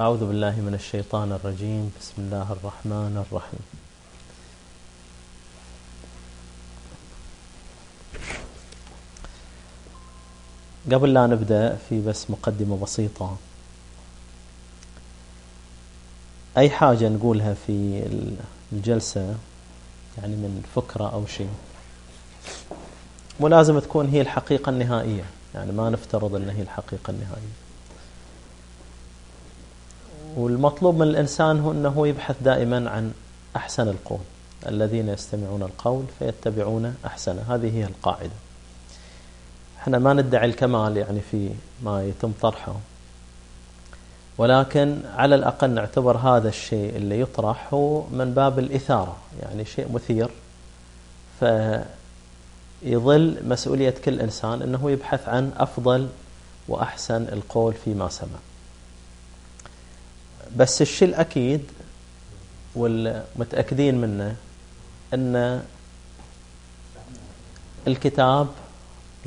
أعوذ بالله من الشيطان الرجيم. بسم الله الرحمن الرحيم. قبل لا نبدأ في بس مقدمة بسيطة. أي حاجة نقولها في الجلسة يعني من فكرة أو شيء مو لازم تكون هي الحقيقة النهائية. يعني ما نفترض أن هي الحقيقة النهائية. والمطلوب من الإنسان هو أنه يبحث دائما عن أحسن القول. الذين يستمعون القول فيتبعون أحسنه. هذه هي القاعدة. إحنا ما ندعي الكمال يعني في ما يتم طرحه. ولكن على الأقل نعتبر هذا الشيء اللي يطرح هو من باب الإثارة. يعني شيء مثير. فيظل مسؤولية كل إنسان أنه يبحث عن أفضل وأحسن القول فيما سمع. بس الشيء الأكيد والمتأكدين منه أن الكتاب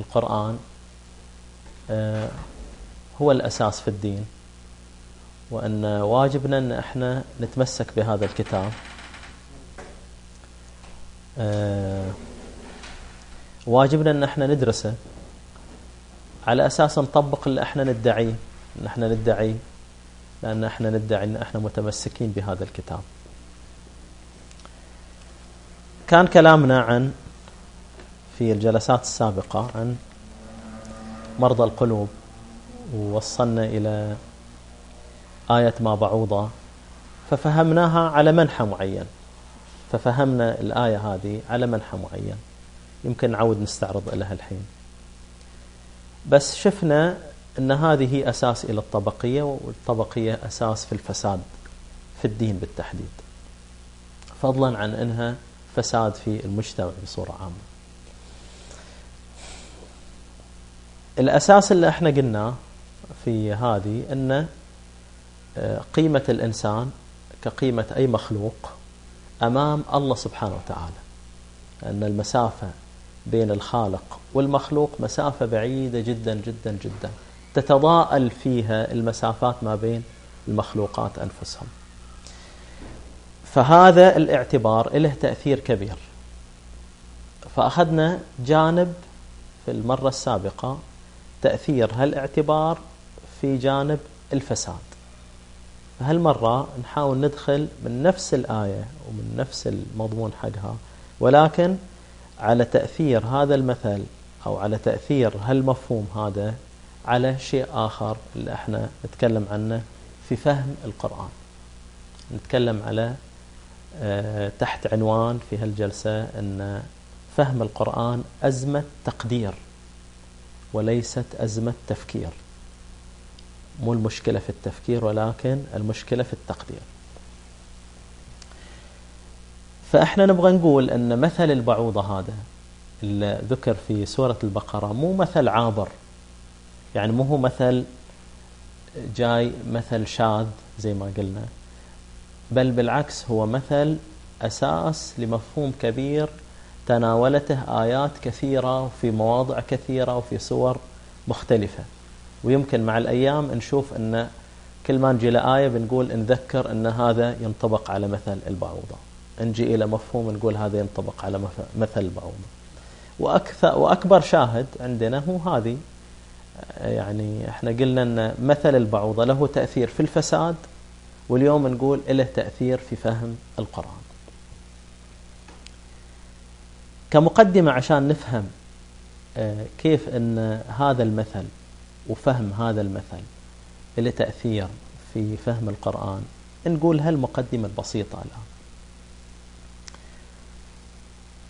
القرآن آه، هو الأساس في الدين. وأن واجبنا أن إحنا نتمسك بهذا الكتاب. آه، واجبنا أن إحنا ندرسه على أساس نطبق اللي إحنا ندعيه أن إحنا ندعي لأن إحنا ندعي أن إحنا متمسكين بهذا الكتاب. كان كلامنا عن في الجلسات السابقة عن مرضى القلوب ووصلنا إلى آية ما بعوضة ففهمناها على منحى معين. ففهمنا الآية هذه على منحى معين. يمكن نعود نستعرض لها الحين. بس شفنا أن هذه أساس إلى الطبقية والطبقية أساس في الفساد في الدين بالتحديد. فضلا عن أنها فساد في المجتمع بصورة عامة. الأساس اللي إحنا قلناه في هذه أن آه، قيمة الإنسان كقيمة أي مخلوق أمام الله سبحانه وتعالى. أن المسافة بين الخالق والمخلوق مسافة بعيدة جدا جدا جدا. تتضاءل فيها المسافات ما بين المخلوقات أنفسهم. فهذا الاعتبار له تأثير كبير. فأخذنا جانب في المرة السابقة تأثير هالاعتبار في جانب الفساد. هالمرة نحاول ندخل من نفس الآية ومن نفس المضمون حقها ولكن على تأثير هذا المثل أو على تأثير هالمفهوم هذا على شيء آخر اللي إحنا نتكلم عنه في فهم القرآن. نتكلم على آه، تحت عنوان في هالجلسة أن فهم القرآن أزمة تقدير وليست أزمة تفكير. مو المشكلة في التفكير ولكن المشكلة في التقدير. فإحنا نبغى نقول أن مثل البعوضة هذا اللي ذكر في سورة البقرة مو مثل عابر يعني مو هو مثل جاي مثل شاذ زي ما قلنا بل بالعكس هو مثل أساس لمفهوم كبير تناولته آيات كثيرة في مواضع كثيرة وفي صور مختلفة. ويمكن مع الأيام نشوف أن كل ما نجي لآية بنقول نذكر أن هذا ينطبق على مثل البعوضة. نجي إلى مفهوم نقول هذا ينطبق على مثل البعوضة. وأكثر وأكبر شاهد عندنا هو هذه يعني إحنا قلنا أن مثل البعوضة له تأثير في الفساد واليوم نقول له تأثير في فهم القرآن. كمقدمة عشان نفهم آه، كيف أن هذا المثل وفهم هذا المثل له تأثير في فهم القرآن نقول هالمقدمة البسيطة الآن.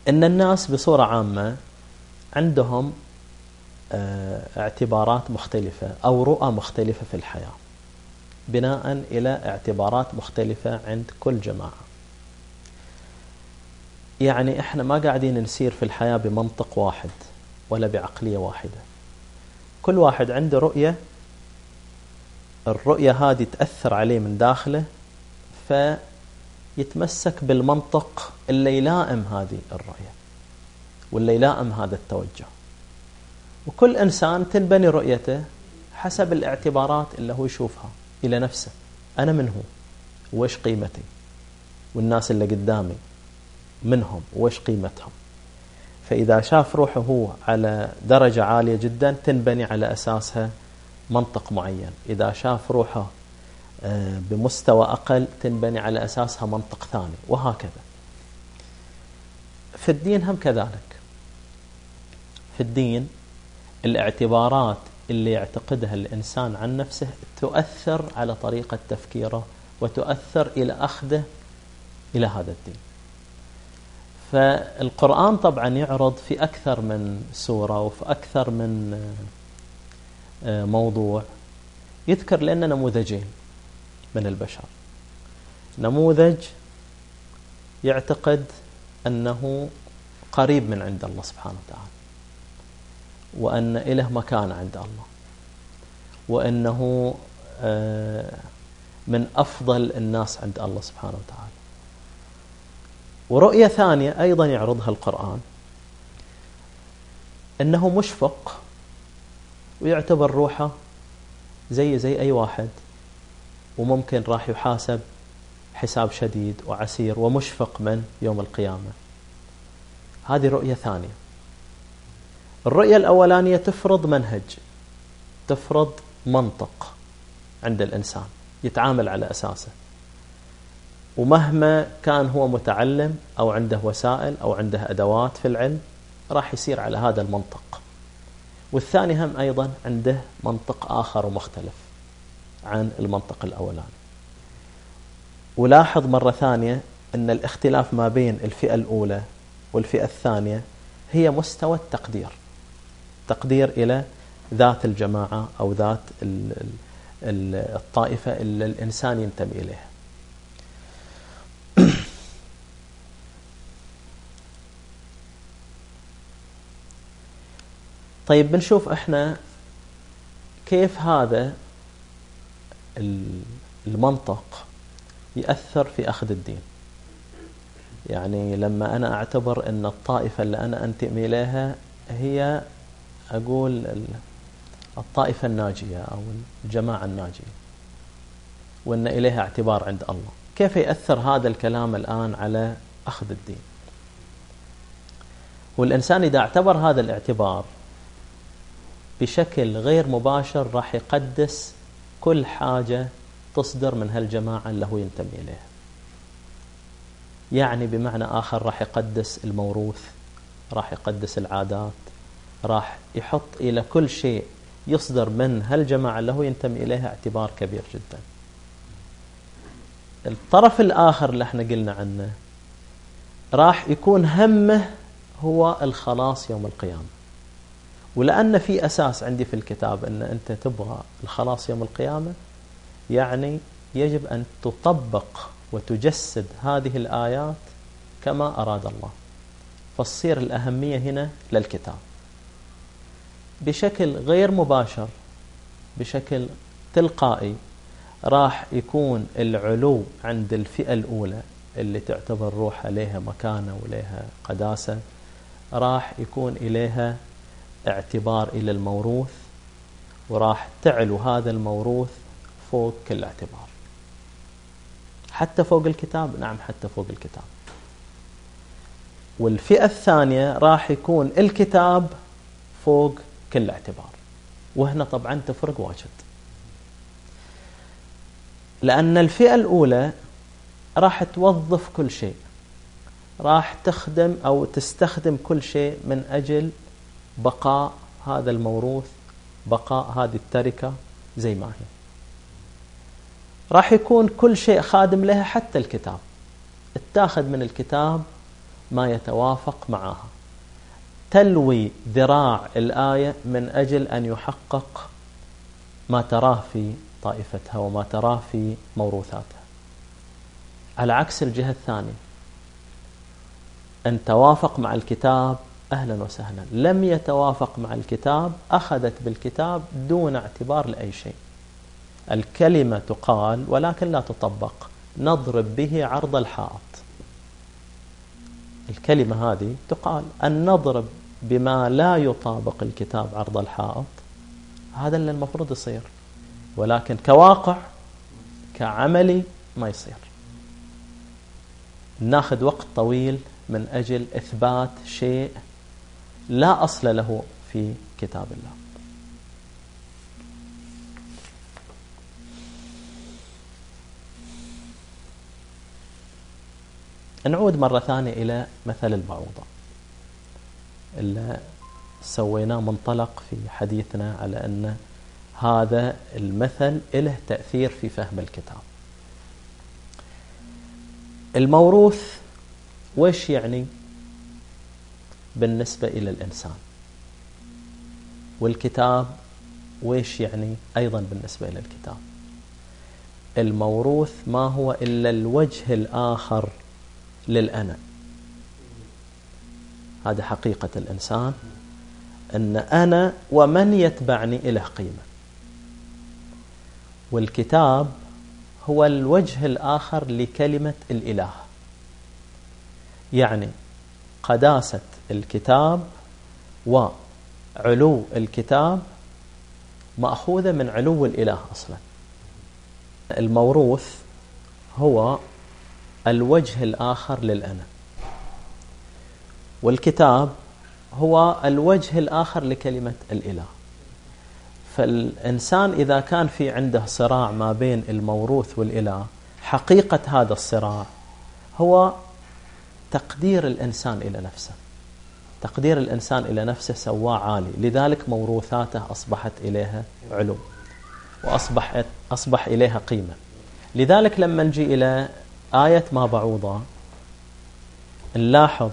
أن الناس بصورة عامة عندهم اعتبارات مختلفة أو رؤى مختلفة في الحياة بناء إلى اعتبارات مختلفة عند كل جماعة. يعني إحنا ما قاعدين نسير في الحياة بمنطق واحد ولا بعقلية واحدة. كل واحد عنده رؤية الرؤية هذه تأثر عليه من داخله فيتمسك بالمنطق اللي يلائم هذه الرؤية واللي يلائم هذا التوجه. وكل إنسان تنبني رؤيته حسب الاعتبارات اللي هو يشوفها إلى نفسه. أنا من هو؟ وإيش قيمتي؟ والناس اللي قدامي منهم؟ وإيش قيمتهم؟ فإذا شاف روحه هو على درجة عالية جدا تنبني على أساسها منطق معين. إذا شاف روحه آه، بمستوى أقل تنبني على أساسها منطق ثاني. وهكذا. في الدين هم كذلك. في الدين الاعتبارات اللي يعتقدها الإنسان عن نفسه تؤثر على طريقة تفكيره وتؤثر إلى أخذه إلى هذا الدين. فالقرآن طبعا يعرض في أكثر من سورة وفي أكثر من آه، موضوع يذكر لنا نموذجين من البشر. نموذج يعتقد أنه قريب من عند الله سبحانه وتعالى. وأن إله مكان عند الله. وأنه آه، من أفضل الناس عند الله سبحانه وتعالى. ورؤية ثانية أيضا يعرضها القرآن. أنه مشفق ويعتبر روحه زي زي أي واحد وممكن راح يحاسب حساب شديد وعسير ومشفق من يوم القيامة. هذه رؤية ثانية. الرؤية الأولانية تفرض منهج تفرض منطق عند الإنسان يتعامل على أساسه. ومهما كان هو متعلم أو عنده وسائل أو عنده أدوات في العلم راح يسير على هذا المنطق. والثاني هم أيضا عنده منطق آخر ومختلف عن المنطق الأولاني. ولاحظ مرة ثانية أن الاختلاف ما بين الفئة الأولى والفئة الثانية هي مستوى التقدير. تقدير إلى ذات الجماعة أو ذات الطائفة اللي الإنسان ينتمي إليها. طيب بنشوف إحنا كيف هذا المنطق يأثر في أخذ الدين. يعني لما أنا أعتبر أن الطائفة اللي أنا أنتمي إليها هي أقول الطائفة الناجية أو الجماعة الناجية وأن إليها اعتبار عند الله. كيف يأثر هذا الكلام الآن على أخذ الدين؟ والإنسان إذا اعتبر هذا الاعتبار بشكل غير مباشر راح يقدس كل حاجة تصدر من هالجماعة اللي هو ينتمي إليها. يعني بمعنى آخر راح يقدس الموروث راح يقدس العادات راح يحط إلى كل شيء يصدر من هالجماعة اللي هو ينتمي إليها اعتبار كبير جدا. الطرف الآخر اللي إحنا قلنا عنه راح يكون همه هو الخلاص يوم القيامة. ولأن في أساس عندي في الكتاب أن أنت تبغى الخلاص يوم القيامة يعني يجب أن تطبق وتجسد هذه الآيات كما أراد الله. فتصير الأهمية هنا للكتاب. بشكل غير مباشر بشكل تلقائي راح يكون العلو عند الفئة الأولى اللي تعتبر روحها لها مكانة ولها قداسة راح يكون إليها اعتبار إلى الموروث وراح تعلو هذا الموروث فوق كل اعتبار. حتى فوق الكتاب؟ نعم حتى فوق الكتاب. والفئة الثانية راح يكون الكتاب فوق كل اعتبار. وهنا طبعا تفرق واجد. لأن الفئة الأولى راح توظف كل شيء. راح تخدم أو تستخدم كل شيء من أجل بقاء هذا الموروث بقاء هذه التركة زي ما هي. راح يكون كل شيء خادم لها حتى الكتاب. اتاخذ من الكتاب ما يتوافق معها. تلوي ذراع الآية من أجل أن يحقق ما تراه في طائفتها وما تراه في موروثاتها. على عكس الجهة الثانية أن توافق مع الكتاب أهلا وسهلا. لم يتوافق مع الكتاب أخذت بالكتاب دون اعتبار لأي شيء. الكلمة تقال ولكن لا تطبق. نضرب به عرض الحائط. الكلمة هذه تقال. أن نضرب بما لا يطابق الكتاب عرض الحائط هذا اللي المفروض يصير. ولكن كواقع كعملي ما يصير. ناخذ وقت طويل من أجل إثبات شيء لا أصل له في كتاب الله. نعود مرة ثانية إلى مثل البعوضة اللي سويناه منطلق في حديثنا على أن هذا المثل له تأثير في فهم الكتاب. الموروث وش يعني بالنسبة إلى الإنسان؟ والكتاب ويش يعني أيضا بالنسبة إلى الكتاب؟ الموروث ما هو إلا الوجه الآخر للأنا هذا حقيقة الإنسان أن أنا ومن يتبعني إله قيمة. والكتاب هو الوجه الآخر لكلمة الإله. يعني قداسة الكتاب وعلو الكتاب مأخوذة من علو الإله أصلا. الموروث هو الوجه الآخر للأنا. والكتاب هو الوجه الآخر لكلمة الإله. فالإنسان إذا كان في عنده صراع ما بين الموروث والإله حقيقة هذا الصراع هو تقدير الإنسان إلى نفسه. تقدير الإنسان إلى نفسه سواه عالي لذلك موروثاته أصبحت إليها علو وأصبحت أصبح إليها قيمة. لذلك لما نجي إلى آية ما بعوضة نلاحظ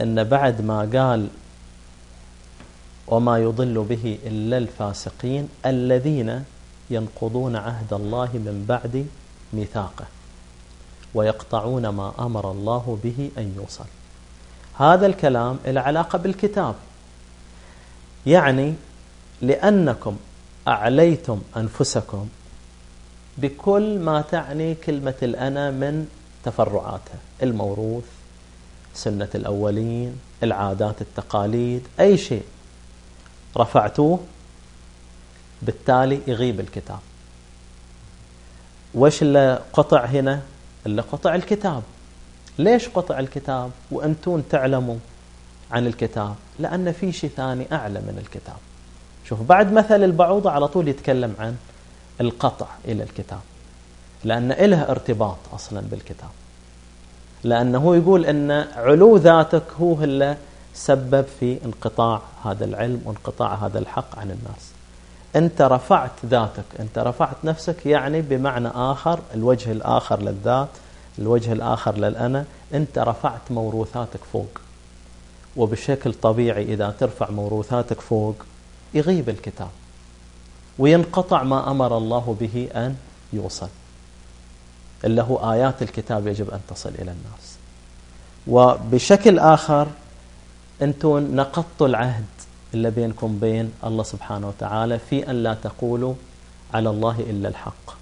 أن بعد ما قال وما يضل به إلا الفاسقين الذين ينقضون عهد الله من بعد ميثاقه ويقطعون ما أمر الله به أن يوصل. هذا الكلام العلاقة بالكتاب. يعني لأنكم أعليتم أنفسكم بكل ما تعني كلمة الأنا من تفرعاتها الموروث سنة الأولين العادات التقاليد أي شيء. رفعتوه بالتالي يغيب الكتاب. وش اللي قطع هنا؟ اللي قطع الكتاب. ليش قطع الكتاب؟ وأنتون تعلموا عن الكتاب. لأن في شيء ثاني أعلى من الكتاب. شوف بعد مثل البعوضة على طول يتكلم عن القطع إلى الكتاب. لأن إله ارتباط أصلا بالكتاب. لأنه يقول أن علو ذاتك هو اللي سبب في انقطاع هذا العلم وانقطاع هذا الحق عن الناس. أنت رفعت ذاتك أنت رفعت نفسك يعني بمعنى آخر الوجه الآخر للذات الوجه الآخر للأنا أنت رفعت موروثاتك فوق. وبشكل طبيعي إذا ترفع موروثاتك فوق يغيب الكتاب. وينقطع ما أمر الله به أن يوصل. اللي هو آيات الكتاب يجب أن تصل إلى الناس. وبشكل آخر أنتم نقضتوا العهد اللي بينكم بين الله سبحانه وتعالى في أن لا تقولوا على الله إلا الحق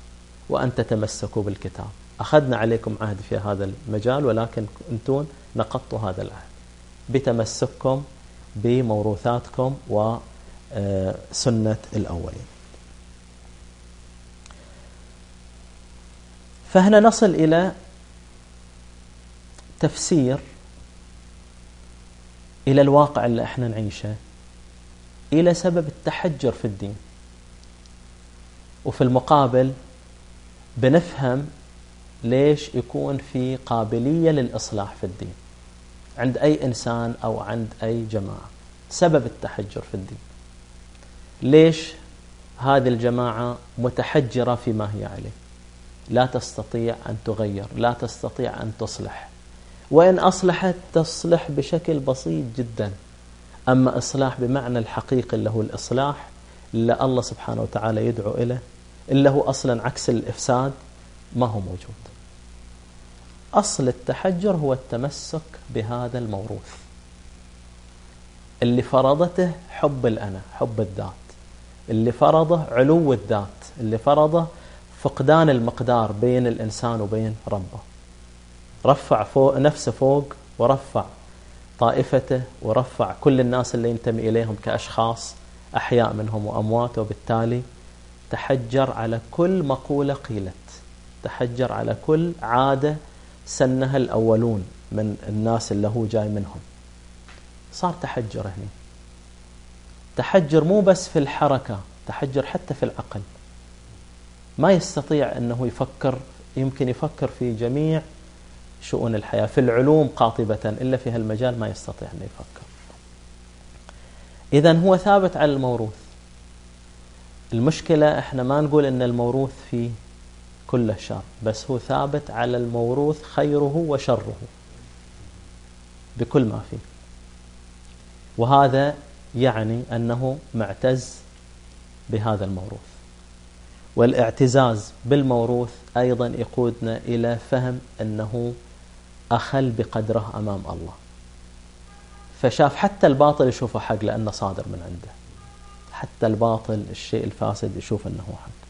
وأن تتمسكوا بالكتاب. أخذنا عليكم عهد في هذا المجال ولكن أنتم نقضتوا هذا العهد بتمسككم بموروثاتكم وسنة الأولين. فهنا نصل إلى تفسير إلى الواقع اللي إحنا نعيشه إلى سبب التحجر في الدين. وفي المقابل بنفهم ليش يكون في قابلية للإصلاح في الدين عند أي إنسان أو عند أي جماعة سبب التحجر في الدين. ليش هذه الجماعة متحجرة فيما هي عليه؟ لا تستطيع أن تغير لا تستطيع أن تصلح. وإن أصلحت تصلح بشكل بسيط جدا. أما إصلاح بمعنى الحقيقي اللي هو الإصلاح اللي الله سبحانه وتعالى يدعو إليه اللي هو أصلا عكس الإفساد ما هو موجود. أصل التحجر هو التمسك بهذا الموروث. اللي فرضته حب الأنا حب الذات. اللي فرضه علو الذات. اللي فرضه فقدان المقدار بين الإنسان وبين ربه. رفع فوق نفسه فوق ورفع طائفته ورفع كل الناس اللي ينتمي إليهم كأشخاص أحياء منهم وأموات وبالتالي تحجر على كل مقولة قيلت. تحجر على كل عادة سنها الأولون من الناس اللي هو جاي منهم. صار تحجر هنا تحجر مو بس في الحركة تحجر حتى في العقل. ما يستطيع أنه يفكر يمكن يفكر في جميع شؤون الحياة في العلوم قاطبة إلا في هالمجال ما يستطيع أن يفكر. إذا هو ثابت على الموروث. المشكلة إحنا ما نقول إن الموروث فيه كله شر بس هو ثابت على الموروث خيره وشره. بكل ما فيه. وهذا يعني أنه معتز بهذا الموروث. والاعتزاز بالموروث أيضا يقودنا إلى فهم أنه أخل بقدره أمام الله. فشاف حتى الباطل يشوفه حق لأنه صادر من عنده. حتى الباطل الشيء الفاسد يشوف أنه حق.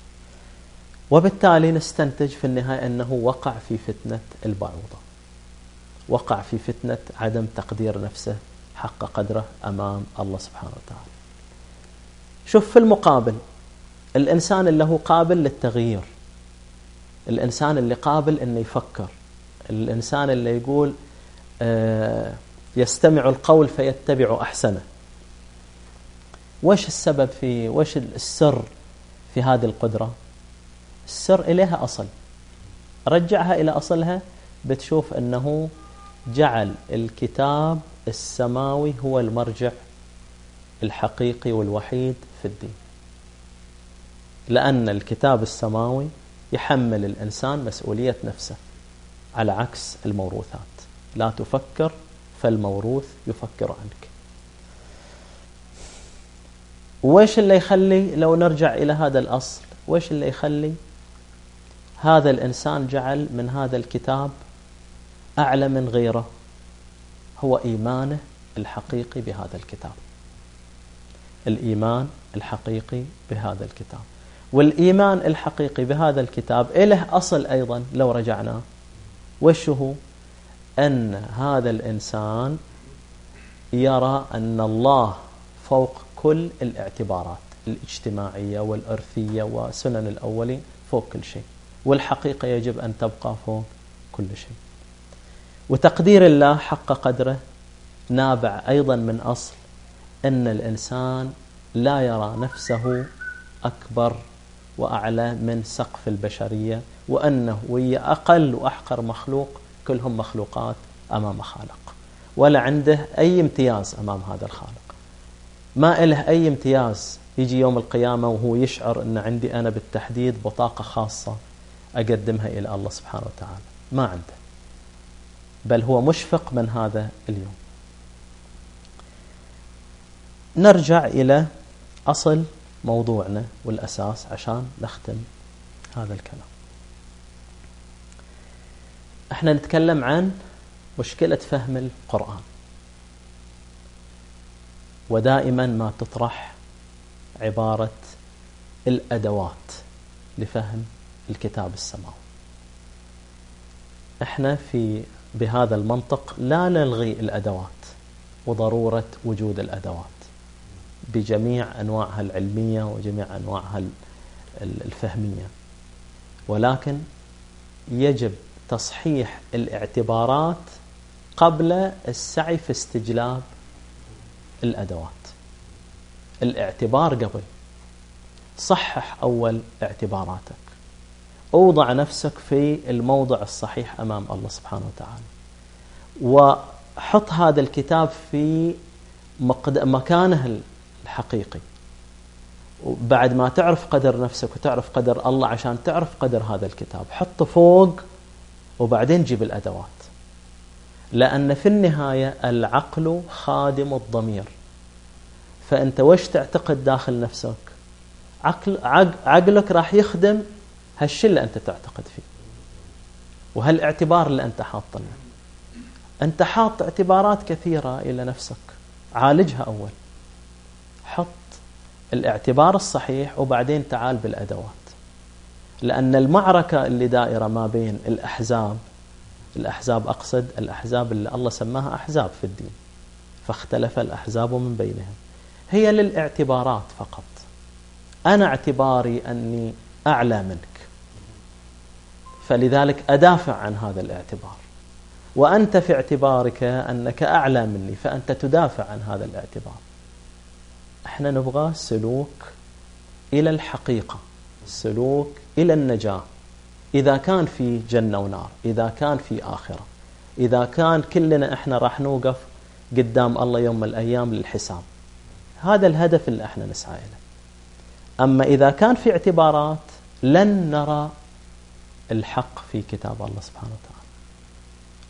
وبالتالي نستنتج في النهاية أنه وقع في فتنة البعوضة. وقع في فتنة عدم تقدير نفسه حق قدره أمام الله سبحانه وتعالى. شوف في المقابل الإنسان اللي هو قابل للتغيير. الإنسان اللي قابل أنه يفكر. الإنسان اللي يقول آه، يستمع القول فيتبع أحسنه. وش السبب في وش السر في هذه القدرة؟ السر إليها أصل. رجعها إلى أصلها بتشوف أنه جعل الكتاب السماوي هو المرجع الحقيقي والوحيد في الدين. لأن الكتاب السماوي يحمل الإنسان مسؤولية نفسه على عكس الموروثات. لا تفكر فالموروث يفكر عنك. وإيش اللي يخلي لو نرجع إلى هذا الأصل وإيش اللي يخلي هذا الإنسان جعل من هذا الكتاب أعلى من غيره؟ هو إيمانه الحقيقي بهذا الكتاب. الإيمان الحقيقي بهذا الكتاب. والإيمان الحقيقي بهذا الكتاب إله أصل أيضا لو رجعنا وش هو؟ أن هذا الإنسان يرى أن الله فوق كل الاعتبارات الاجتماعية والأرثية وسنن الأولين فوق كل شيء. والحقيقة يجب أن تبقى فوق كل شيء. وتقدير الله حق قدره نابع أيضا من أصل أن الإنسان لا يرى نفسه أكبر وأعلى من سقف البشرية وأنه وهي أقل وأحقر مخلوق كلهم مخلوقات أمام خالق. ولا عنده أي امتياز أمام هذا الخالق. ما إله أي امتياز يجي يوم القيامة وهو يشعر أن عندي أنا بالتحديد بطاقة خاصة أقدمها إلى الله سبحانه وتعالى. ما عنده. بل هو مشفق من هذا اليوم. نرجع إلى أصل موضوعنا والأساس عشان نختم هذا الكلام. إحنا نتكلم عن مشكلة فهم القرآن. ودائما ما تطرح عبارة الأدوات لفهم الكتاب السماوي. إحنا في بهذا المنطق لا نلغي الأدوات وضرورة وجود الأدوات. بجميع أنواعها العلمية وجميع أنواعها الفهمية. ولكن يجب تصحيح الاعتبارات قبل السعي في استجلاب الأدوات. الاعتبار قبل. صحح أول اعتباراتك. أوضع نفسك في الموضع الصحيح أمام الله سبحانه وتعالى. وحط هذا الكتاب في مكانه الحقيقي بعد ما تعرف قدر نفسك وتعرف قدر الله عشان تعرف قدر هذا الكتاب حطه فوق وبعدين جيب الأدوات. لأن في النهاية العقل خادم الضمير. فأنت وش تعتقد داخل نفسك؟ عقل عقلك راح يخدم هالشيء اللي أنت تعتقد فيه. وهالاعتبار اللي أنت حاط له أنت حاط اعتبارات كثيرة إلى نفسك. عالجها أول. الاعتبار الصحيح وبعدين تعال بالأدوات. لأن المعركة اللي دائرة ما بين الأحزاب الأحزاب أقصد الأحزاب اللي الله سماها أحزاب في الدين فاختلف الأحزاب من بينهم هي للاعتبارات فقط. أنا اعتباري أني أعلى منك فلذلك أدافع عن هذا الاعتبار. وأنت في اعتبارك أنك أعلى مني فأنت تدافع عن هذا الاعتبار. إحنا نبغى سلوك إلى الحقيقة سلوك إلى النجاة. إذا كان في جنة ونار إذا كان في آخرة إذا كان كلنا إحنا راح نوقف قدام الله يوم من الأيام للحساب. هذا الهدف اللي إحنا نسعى إليه. أما إذا كان في اعتبارات لن نرى الحق في كتاب الله سبحانه وتعالى.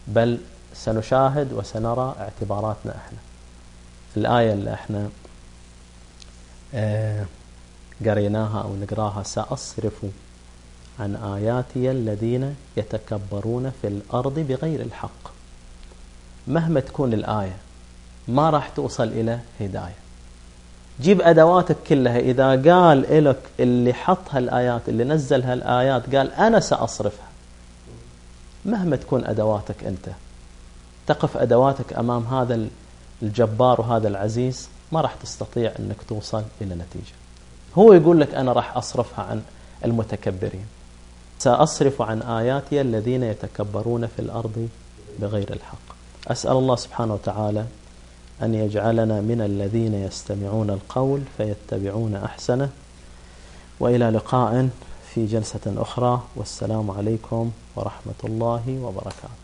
بل سنشاهد وسنرى اعتباراتنا إحنا. الآية اللي إحنا آه، قريناها أو نقراها سأصرف عن آياتي الذين يتكبرون في الأرض بغير الحق. مهما تكون الآية ما راح توصل إلى هداية. جيب أدواتك كلها. إذا قال لك اللي حط هالآيات اللي نزل هالآيات قال أنا سأصرفها. مهما تكون أدواتك أنت تقف أدواتك أمام هذا الجبار وهذا العزيز ما راح تستطيع أنك توصل إلى نتيجة. هو يقول لك أنا راح أصرفها عن المتكبرين. سأصرف عن آياتي الذين يتكبرون في الأرض بغير الحق. أسأل الله سبحانه وتعالى أن يجعلنا من الذين يستمعون القول فيتبعون أحسنه. وإلى لقاء في جلسة أخرى. والسلام عليكم ورحمة الله وبركاته.